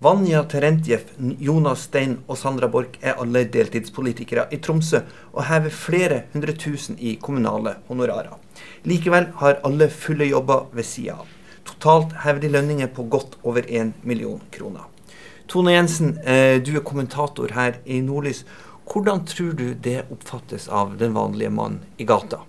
Vanja Terentjev, Jonas Stein og Sandra Borch er alle deltidspolitikere i Tromsø og hever flere hundre tusen i kommunale honorarer. Likevel har alle fulle jobber ved sida av. Totalt hever de lønninger på godt over én million kroner. Tone Jensen, eh, du er kommentator her i Nordlys. Hvordan tror du det oppfattes av den vanlige mann i gata?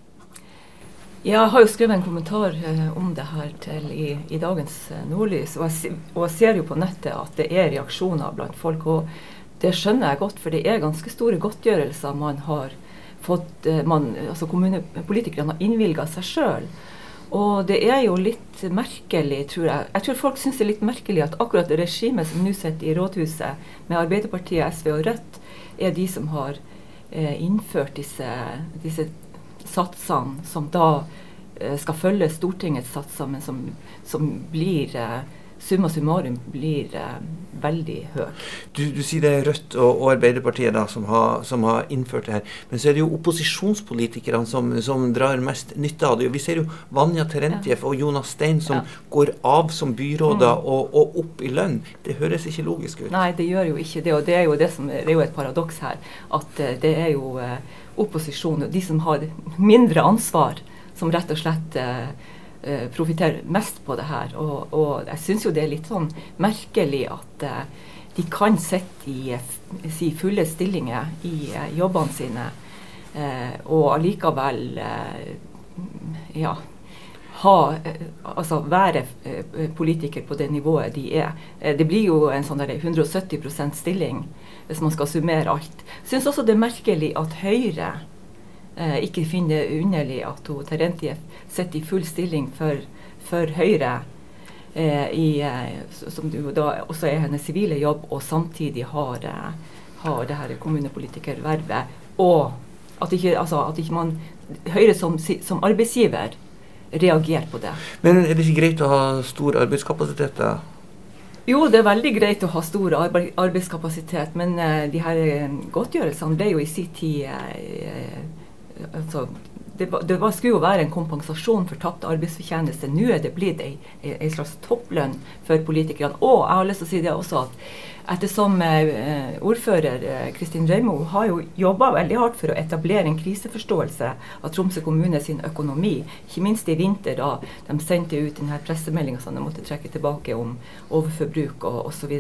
Jeg har jo skrevet en kommentar eh, om det her til i, i dagens eh, Nordlys. Og jeg, og jeg, ser jo på nettet at det er reaksjoner blant folk. Og det skjønner jeg godt, for det er ganske store godtgjørelser man har fått eh, man, altså Kommunepolitikerne har innvilga seg sjøl. Og det er jo litt merkelig, tror jeg. Jeg tror folk syns det er litt merkelig at akkurat det regimet som nå sitter i rådhuset, med Arbeiderpartiet, SV og Rødt, er de som har eh, innført disse, disse satsene som da eh, skal følge Stortingets satser, men som, som blir eh, summa summarum blir eh, veldig høy. Du, du, sier det er Rødt og, og Arbeiderpartiet da, som har, som har, innført det her. Men så er det jo opposisjonspolitikerne som, som drar mest nytte av det. Vi ser jo Vanja Terentjev ja. og Jonas Stein som ja. går av som byråder mm. og, og, opp i lønn. Det høres ikke logisk ut. Nei, det gjør jo ikke det. Og det er jo, det som, det er jo et paradoks her. At uh, det er jo uh, opposisjonen, de som har mindre ansvar, som rett og slett uh, uh, profitterer mest på det her. Og, og jeg syns jo det er litt sånn merkelig at eh, de kan sitte i si, fulle stillinger i jobbene sine, og allikevel ja, ha, altså være politiker på det nivået de er. Det blir jo en sånn 170% stilling hvis man skal summere alt. Syns også det er merkelig at Høyre eh, ikke finner det underlig at hun, Terentiev sitter i full stilling for, for Høyre, eh, i, eh, som da også er hennes sivile jobb, og samtidig har, eh, har det her kommunepolitikervervet. Og at ikke, altså, at ikke man, Høyre som, som arbeidsgiver reagerer på det. Men er det ikke greit å ha stor arbeidskapasitet? da? Jo, det er veldig greit å ha stor arbeidskapasitet, men uh, de her uh, godtgjørelsene ble jo i sin tid uh, altså, det, det var, skulle jo være en kompensasjon for tapt arbeidsfortjeneste. Nå er det blitt ei, ei, slags topplønn for politikerne. Og jeg har lyst til å si det også at ettersom eh, ordfører Kristin Reimo har jo jobba veldig hardt for å etablere en kriseforståelse av Tromsø kommune sin økonomi, ikke minst i vinter da de sendte ut denne pressemeldinga som de måtte trekke tilbake om overforbruk og osv.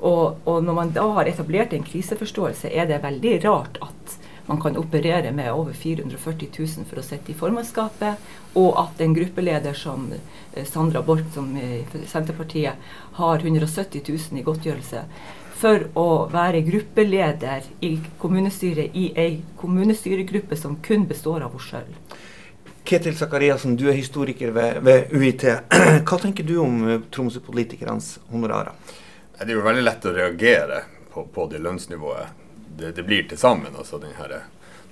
Og, og når man da har etablert en kriseforståelse, er det veldig rart at man kan operere med over 440 000 for å sitte i formannskapet, og at en gruppeleder som eh, Sandra Borch, som Senterpartiet, har 170 000 i godtgjørelse for å være gruppeleder i kommunestyret i ei kommunestyregruppe som kun består av henne sjøl. Ketil Sakariassen, du er historiker ved, ved, UiT. Hva tenker du om eh, Tromsø-politikernes honorarer? Det er jo veldig lett å reagere på, på det lønnsnivået det, det blir til sammen. Altså den her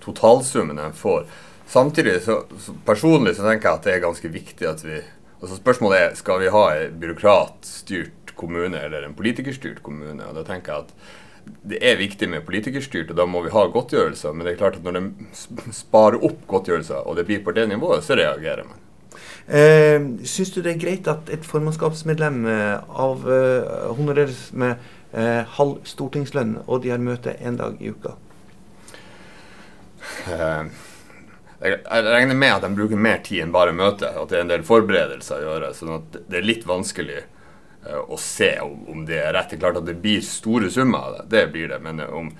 totalsummen en får. Samtidig så, så, personlig så tenker jeg at det er ganske viktig at vi altså Spørsmålet er skal vi ha en byråkratstyrt kommune eller en politikerstyrt kommune. og da tenker jeg at det er viktig med politikerstyrt, og da må vi ha godtgjørelser. Men det er klart at når de sparer opp godtgjørelser, og det blir på det nivået, så reagerer man. Eh, Syns du det er greit at et formannskapsmedlem eh, av, eh, honoreres med eh, halv stortingslønn, og de har møte én dag i uka? Uh, jeg regner med at de bruker mer tid enn bare møte, at det er en del forberedelser å gjøre. sånn at det er litt vanskelig uh, å se om, det er rett. Det er klart at det blir store summer av det, det blir det. Men om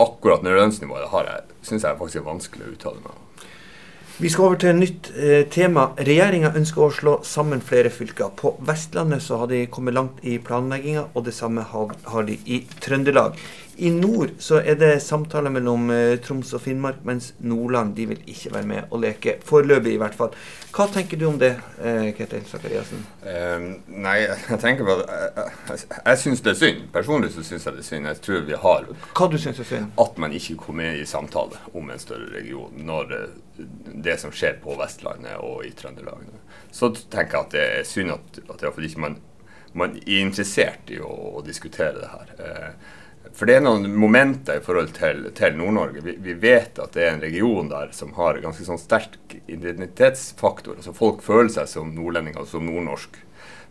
akkurat lønnsnivået har jeg, syns jeg faktisk er vanskelig å uttale meg om. Vi skal over til et nytt eh, tema. Regjeringa ønsker å slå sammen flere fylker. På Vestlandet så har de kommet langt i planlegginga, og det samme har, har de i Trøndelag. I nord så er det samtaler mellom eh, Troms og Finnmark, mens Nordland de vil ikke være med og leke. Foreløpig, i hvert fall. Hva tenker du om det, eh, Ketil Sakariassen? Um, nei, jeg tenker på Jeg, jeg, jeg syns det er synd. Personlig så syns jeg det er synd. Jeg tror vi har Hva du synes er synd? At man ikke kommer i samtale om en større region når det som skjer på Vestlandet og i Trøndelag. Så tenker jeg at det er synd at, at ikke man, man er interessert i å, å diskutere det her. Uh, for det er noen momenter i forhold til, til Nord-Norge. Vi, vi, vet at det er en region der som har ganske sånn sterk identitetsfaktor. altså Folk føler seg som nordlendinger, som nordnorsk.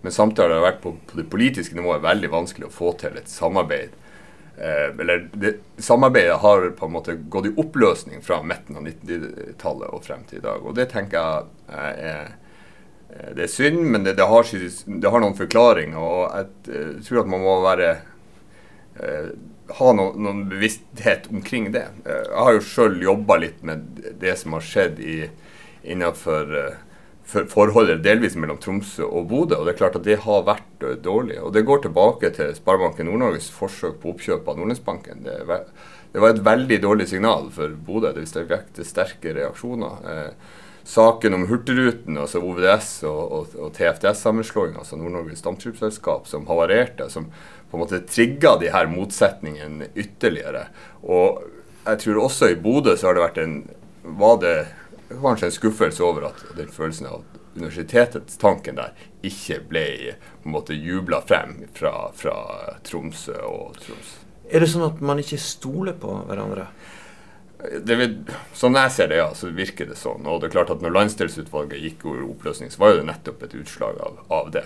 Men samtidig har det vært på, på det politiske nivået veldig vanskelig å få til et samarbeid. Eh, eller det, Samarbeidet har på en måte gått i oppløsning fra midten av 90-tallet og frem til i dag. Og det tenker jeg er, det er synd, men det, det, har, det har, noen forklaringer. Og jeg, jeg tror at man må være eh, ha noen, noen, bevissthet omkring det. Eh, jeg har jo sjøl jobba litt med det som har skjedd i, innenfor eh, for forholdet delvis mellom Tromsø og Bodø. Og det er klart at det har vært dårlig. Og det går tilbake til Sparebanken Nord-Norges forsøk på oppkjøp av Nordlandsbanken. Det, det, var et veldig dårlig signal for Bodø. Det vekket sterke reaksjoner. Eh, saken om Hurtigruten, altså OVDS og, og, og TFDS-sammenslåing, altså Nord-Norges dampskipsselskap, som havarerte, som på en måte trigga de her motsetningene ytterligere. Og jeg tror også i Bodø så har det vært en var det kanskje en skuffelse over at den følelsen av universitetets tanken der ikke ble på en måte jubla frem fra, fra Tromsø og Troms. Er det sånn at man ikke stoler på hverandre? Vil, sånn jeg ser det, ja, så virker det sånn. Og det er klart at når landsdelsutvalget gikk i oppløsning, så var jo det nettopp et utslag av, av det.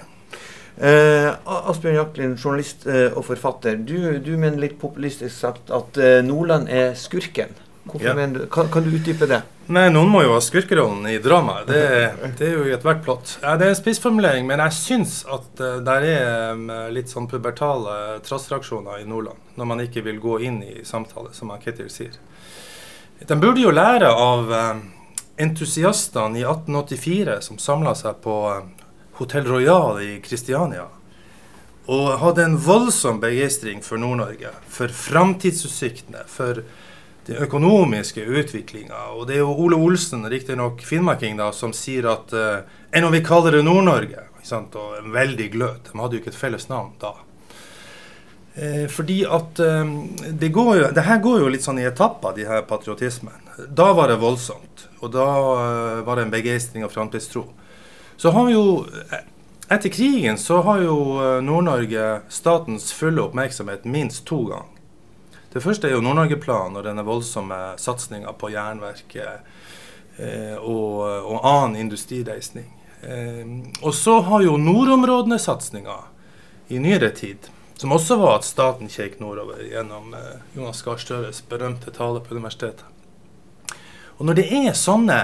Eh, Asbjørn Jaklin, journalist eh, og forfatter. Du, du, mener litt populistisk sagt at eh, Nordland er skurken. Ja. Du, kan, kan, du utdype det? Nei, Noen må jo ha skurkerollen i dramaet. Det, det, er jo i ethvert plott. Ja, det er en spissformulering, men jeg syns at uh, der er um, litt sånn pubertale trassreaksjoner i Nordland. Når man ikke vil gå inn i samtale, som Ketil sier. De burde jo lære av uh, entusiastene i 1884 som samla seg på uh, Hotell Royal i Kristiania. Og hadde en voldsom begeistring for Nord-Norge, for framtidsutsiktene, for den økonomiske utviklinga. Og det er jo Ole Olsen, riktignok finnmarking, da, som sier at uh, enn om vi kaller det Nord-Norge? Og en veldig glød. De hadde jo ikke et felles navn da. Eh, fordi at eh, det, går jo, det her går jo litt sånn i etapper, de her patriotismen. Da var det voldsomt. Og da eh, var det en begeistring og framtidstro. Så har vi jo Etter krigen så har jo eh, Nord-Norge statens fulle oppmerksomhet minst to ganger. Det første er jo Nord-Norge-planen og denne voldsomme satsinga på jernverket eh, og, og, annen industrireisning. Eh, og så har jo nordområdene-satsinga i nyere tid, som også var at staten kjekk nordover gjennom eh, Jonas Gahr Støres berømte tale på universitetet. Og når det er sånne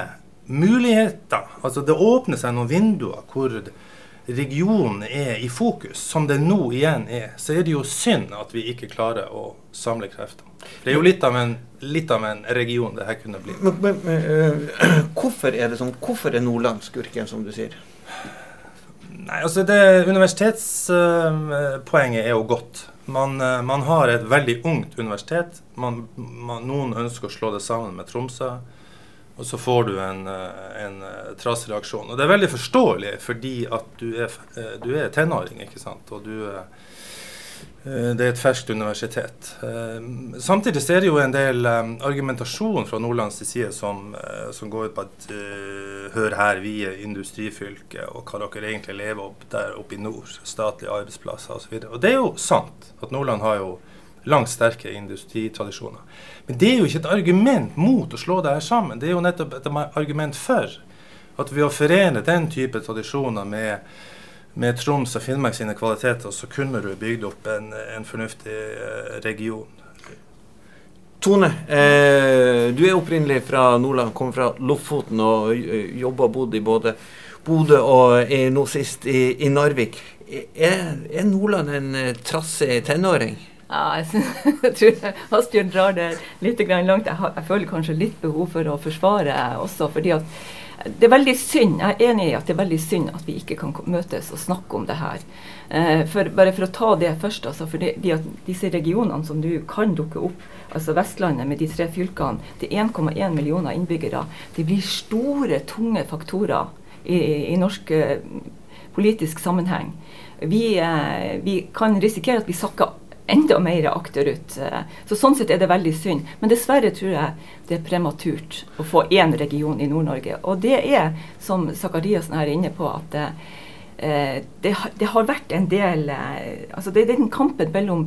muligheter. Altså det åpner seg noen vinduer hvor regionen er i fokus, som det nå igjen er, så er det jo synd at vi ikke klarer å samle krefter. Det er jo litt av en, litt av en region det her kunne bli. Men, men, men uh, hvorfor er det sånn? Hvorfor er Nordland skurken, som du sier? Nei, altså det Universitetspoenget uh, er jo godt. Man, uh, man, har et veldig ungt universitet. Man, man, noen ønsker å slå det sammen med Tromsø og så får du en, eh, en eh, trassreaksjon. Og det er veldig forståelig fordi at du er, eh, du er tenåring, ikke sant. Og du, det er et ferskt universitet. Samtidig er det jo en del argumentasjon fra Nordlands side som, som går ut på at hør her, vi er industrifylke, og hva dere egentlig lever opp der oppe i nord. Statlige arbeidsplasser osv. Og, så og det er jo sant at Nordland har jo langt sterke industritradisjoner. Men det er jo ikke et argument mot å slå det her sammen. Det er jo nettopp et argument for at ved å forene den type tradisjoner med, med Troms og Finnmark sine kvaliteter, så kunne du bygd opp en, en fornuftig eh, region. Tone, eh, du er opprinnelig fra Nordland, kommer fra Lofoten og eh, jobber og bodd i både Bodø og nå sist i, i Narvik. Er, er, Nordland en eh, trassig tenåring? Ja, jeg, jeg tror Asbjørn drar det litt langt. Jeg, har, jeg, føler kanskje litt behov for å forsvare også. fordi at det er veldig synd, Jeg er enig i at det er veldig synd at vi ikke kan møtes og snakke om det her. Eh, for, bare for å ta det først. Altså, for det, de, disse regionene som du kan dukke opp, altså Vestlandet med de tre fylkene, er 1,1 millioner innbyggere. Det blir store, tunge faktorer i, i norsk eh, politisk sammenheng. Vi, eh, vi kan risikere at vi sakker enda mer akterut. Så sånn sett er det veldig synd. Men dessverre tror jeg det er prematurt å få én region i Nord-Norge. Og det er, som Sakariassen er inne på, at det, eh, det, det, har vært en del eh, altså Det er den kampen mellom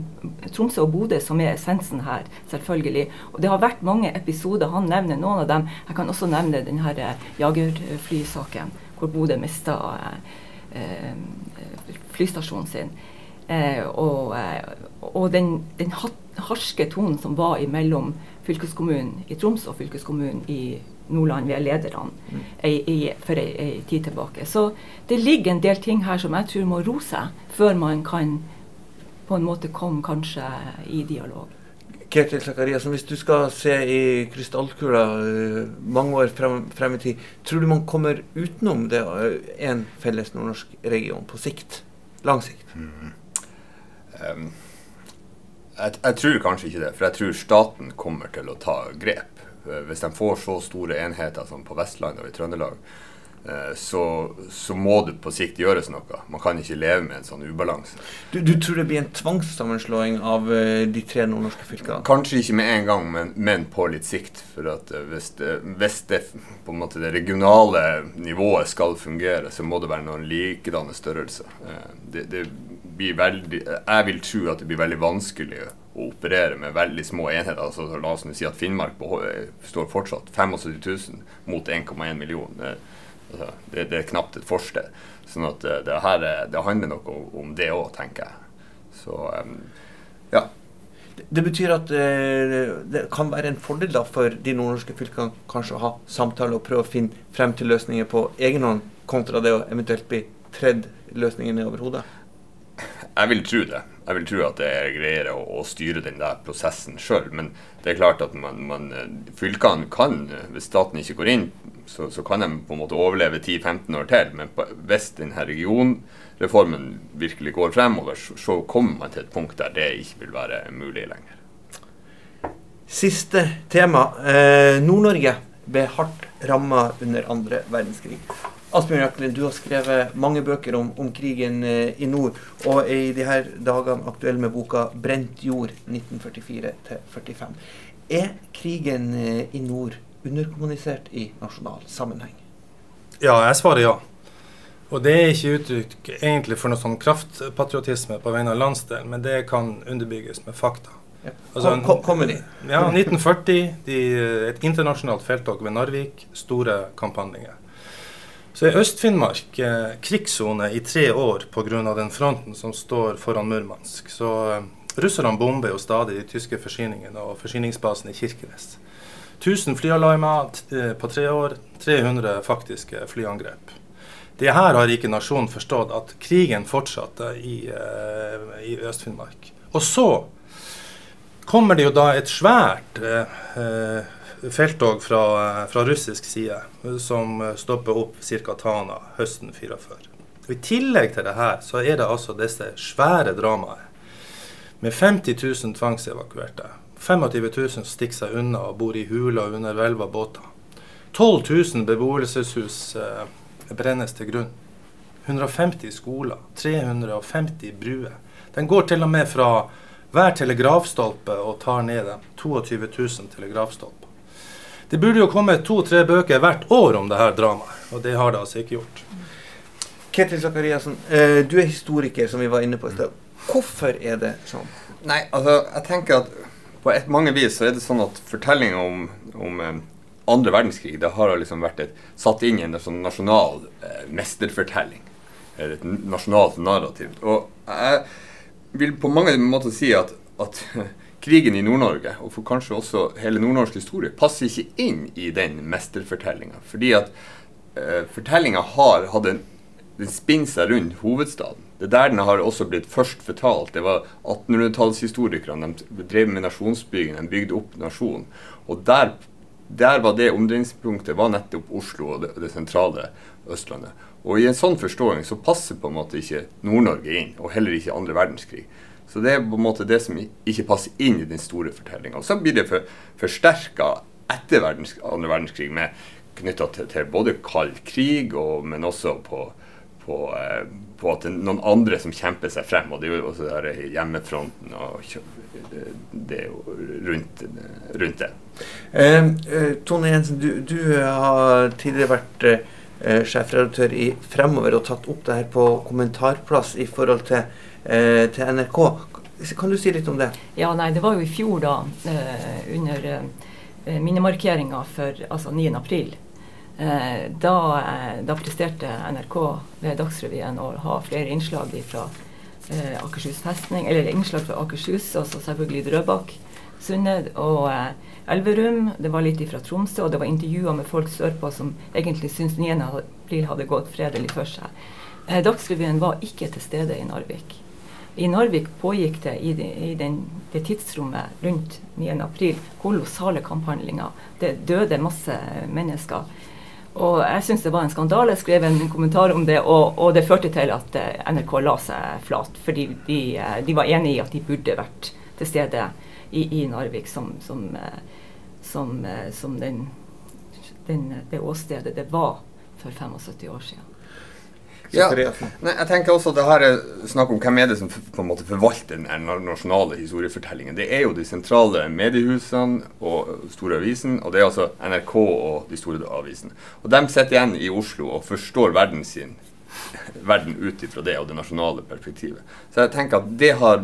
Tromsø og Bodø som er essensen her, selvfølgelig. Og det har vært mange episoder. Han nevner noen av dem. Jeg kan også nevne denne jagerflysaken, hvor Bodø mista eh, flystasjonen sin. Eh, og, og den, den harske tonen som var mellom fylkeskommunen i Troms og fylkeskommunen i Nordland ved lederne mm. i, i, for ei, ei, tid tilbake. Så det ligger en del ting her som jeg tror må roe seg, før man kan på en måte komme kanskje i dialog. Ketil Zakariassen, hvis du skal se i krystallkula uh, mange år frem, frem, i tid, tror du man kommer utenom det en felles nordnorsk region på sikt? Lang sikt? Mm. Um, jeg, jeg, tror kanskje ikke det, for jeg tror staten kommer til å ta grep. Uh, hvis de får så store enheter som på Vestlandet og i Trøndelag, Eh, så, så, må det på sikt gjøres noe. Man kan ikke leve med en sånn ubalanse. Du, du tror det blir en tvangssammenslåing av uh, de tre nordnorske fylkene? Kanskje ikke med en gang, men, men på litt sikt. For hvis, det, hvis det, måte det regionale nivået skal fungere, så må det være noen likedanne størrelser. Det, det blir veldig, jeg vil tro at det blir veldig vanskelig å operere med veldig små enheter. Altså, la oss si at Finnmark står fortsatt 75 000 mot 1,1 millioner. Altså, det, det, er knapt et forsted. Sånn at det, det, her, det handler noe om det òg, tenker jeg. Så ja. Det betyr at eh, det kan være en fordel da for de nordnorske fylkene kanskje å ha samtaler og prøve å finne frem til løsninger på egen hånd, kontra det å eventuelt bli tredd løsninger nedover hodet? Jeg vil tro det. Jeg vil tro at det er greiere å, å styre den der prosessen sjøl. Men det er klart at man, man, fylkene kan, hvis staten ikke går inn, så, så kan de på en måte overleve 10-15 år til. Men på, hvis denne regionreformen virkelig går fremover, så, så kommer man til et punkt der det ikke vil være mulig lenger. Siste tema. Eh, Nord-Norge ble hardt ramma under andre verdenskrig. Asbjørn Jackelin, du har skrevet mange bøker om, om krigen eh, i nord, og er i de her dagene aktuell med boka 'Brent jord 1944-45'. Er krigen eh, i nord underkommunisert i nasjonal sammenheng? Ja, jeg svarer ja. Og det er ikke uttrykk egentlig for noe sånn kraftpatriotisme på vegne av landsdelen, men det kan underbygges med fakta. Ja. Altså, kom, kommer de? Ja, 1940. De, et internasjonalt felttog ved Narvik. Store kampanjer. Så er Øst-Finnmark eh, krigssone i tre år pga. den fronten som står foran Murmansk. Så eh, russerne bomber jo stadig de tyske forsyningene og forsyningsbasen i Kirkenes. 1000 flyalarmer eh, på tre år, 300 faktiske flyangrep. Det her har ikke nasjonen forstått, at krigen fortsatte i, eh, i Øst-Finnmark. Og så kommer det jo da et svært uh, felttog fra, fra, russisk side som stopper opp ca. Tana høsten 44. I tillegg til det her så er det altså disse svære dramaene med 50 000 tvangsevakuerte. 25 000 stikker seg unna og bor i huler under hvelva båter. 12 000 beboelseshus eh, brennes til grunn. 150 skoler, 350 bruer. Den går til og med fra hver telegrafstolpe og tar ned dem. 22 000 telegrafstolper. Det burde jo komme to-tre bøker hvert år om det her dramaet, og det har det altså ikke gjort. Ketil Sakariassen, eh, du er historiker, som vi var inne på i sted. Hvorfor er det sånn? Nei, altså, jeg tenker at på et, mange vis så er det sånn at fortellinga om, om eh, andre verdenskrig det har liksom vært et, satt inn i en sånn nasjonal eh, mesterfortelling. Eller et nasjonalt narrativ. Og jeg vil på mange måter si at, at krigen i Nord-Norge, og for kanskje også hele nordnorsk historie, passer ikke inn i den mesterfortellinga. Fordi at eh, fortellinga har hatt en Den spinner seg rundt hovedstaden. Det er der den har også blitt først fortalt. Det var 1800-tallshistorikerne. De drev med nasjonsbygging, de bygde opp nasjonen. Og der, der var det omdreiningspunktet var nettopp Oslo og det, det sentrale Østlandet. Og i en sånn forståing så passer på en måte ikke Nord-Norge inn, og heller ikke andre verdenskrig. Så det er på en måte det som ikke passer inn i den store fortellinga. Så blir det for, forsterka etter verdens, andre verdenskrig, med knytta til, til, både kald krig, og, men også på, på, eh, på, at det er noen andre som kjemper seg frem. Og det er jo også der hjemmefronten og det, rundt, rundt det. Eh, eh, Tone Jensen, du, du, har tidligere vært eh, sjefredaktør i Fremover og tatt opp det her på kommentarplass i forhold til eh, til NRK. Kan du si litt om det? Ja, nei, Det var jo i fjor, da, eh, under eh, minnemarkeringa for altså 9. april. Eh, da, eh, da, presterte NRK ved Dagsrevyen å ha flere innslag fra eh, Akershus festning, eller innslag fra Akershus, altså selvfølgelig Drøbak, Sundet og eh, Elverum. Det var litt fra Tromsø, og det var intervjuer med folk sørpå som egentlig syntes 9. april hadde gått fredelig for seg. Dagsrevyen var ikke til stede i Narvik. I Narvik pågikk det i, de, i den, det tidsrommet rundt 9.4 kolossale kamphandlinger. Det døde masse mennesker. Og jeg syns det var en skandale. Jeg skrev en kommentar om det, og, og det førte til at eh, NRK la seg flat. Fordi de, eh, de, var enig i at de burde vært til stede i, i Narvik som, som, eh, som, som den, den, det åstedet det var for 75 år siden. Ja, nei, jeg tenker også det her er snakk om hvem er det som på en måte forvalter den nasjonale historiefortellingen. Det er jo de sentrale mediehusene og store avisen, og det er altså NRK og de store avisene. Og de sitter igjen i Oslo og forstår verden sin verden ut ifra det og det nasjonale perspektivet. Så jeg tenker at det har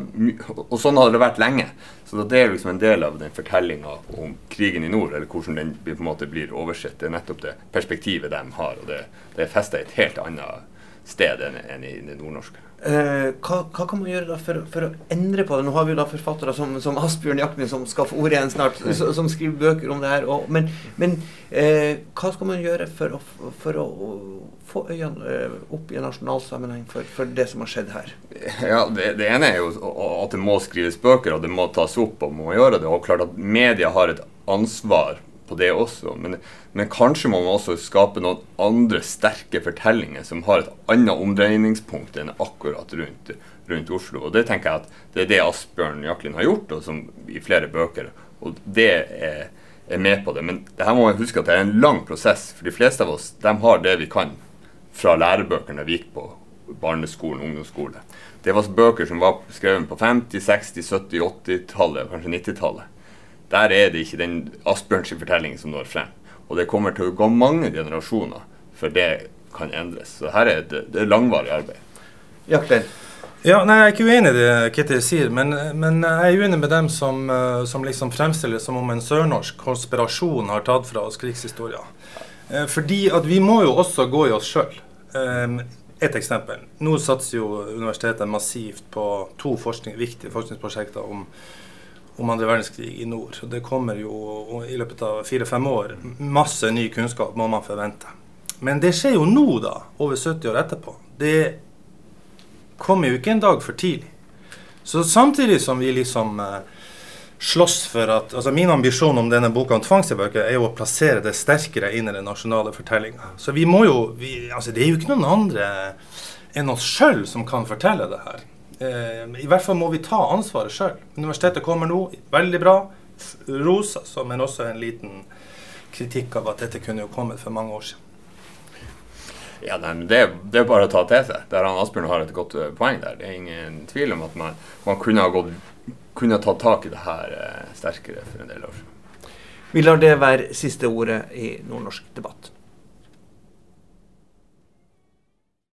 Og sånn har det vært lenge. Så det er liksom en del av den fortellinga om krigen i nord, eller hvordan den på en måte blir oversett. Det er nettopp det perspektivet de har, og det, det er festa i et helt annet sted enn i det nordnorske. Eh, hva, hva, kan man gjøre for, for, å endre på det? Nå har vi jo da forfattere som, som Asbjørn Jakni, som skal få ordet igjen snart, som, som skriver bøker om det her. Og, men, men eh, hva skal man gjøre for å, for å få øynene eh, opp i en nasjonal sammenheng for, for, det som har skjedd her? Ja, det, det, ene er jo at det må skrives bøker, og det må tas opp, og må gjøre det. Og klart at media har et ansvar på det også. Men, men, kanskje må man også skape noen andre sterke fortellinger som har et annet omdreiningspunkt enn akkurat rundt, rundt Oslo. Og det tenker jeg at det er det Asbjørn Jaklin har gjort, og som i flere bøker. Og det er, er med på det. Men det her må man huske at det er en lang prosess. For de fleste av oss de har det vi kan fra lærebøkene vi gikk på barneskolen, ungdomsskole. Det var bøker som var skrevet på 50-, 60-, 70-, 80-tallet, kanskje 90-tallet der er det ikke den Asbjørns fortelling som når frem. Og det kommer til å gå mange generasjoner før det kan endres. Så her er det, det er langvarig arbeid. Jakten. Ja, nei, Jeg er ikke uenig i det Kitty sier, men, men, jeg er uenig med dem som, eh, som liksom fremstiller det som om en sørnorsk konspirasjon har tatt fra oss krigshistoria. Eh, fordi at vi må jo også gå i oss sjøl. Eh, et eksempel. Nå satser jo universitetet massivt på to forskning, viktige forskningsprosjekter om om andre verdenskrig i nord. Det kommer jo i løpet av fire-fem år. Masse ny kunnskap må man forvente. Men det skjer jo nå, da, over 70 år etterpå. Det kommer jo ikke en dag for tidlig. Så samtidig som vi liksom eh, slåss for at altså Min ambisjon om denne boka om tvangstilbake er jo å plassere det sterkere inn i den nasjonale fortellinga. Så vi må jo vi, altså Det er jo ikke noen andre enn oss sjøl som kan fortelle det her. Eh, I hvert fall må vi ta ansvaret sjøl. Universitetet kommer nå, veldig bra. Ros, altså, men også en liten kritikk av at dette kunne jo kommet for mange år siden. Ja, nei, det, det, er bare å ta til seg. Der han Asbjørn har et godt uh, poeng der. Det er ingen tvil om at man, man kunne ha gått, kunne tatt tak i det her uh, sterkere for en del år siden. Vi lar det være siste ordet i nordnorsk debatt.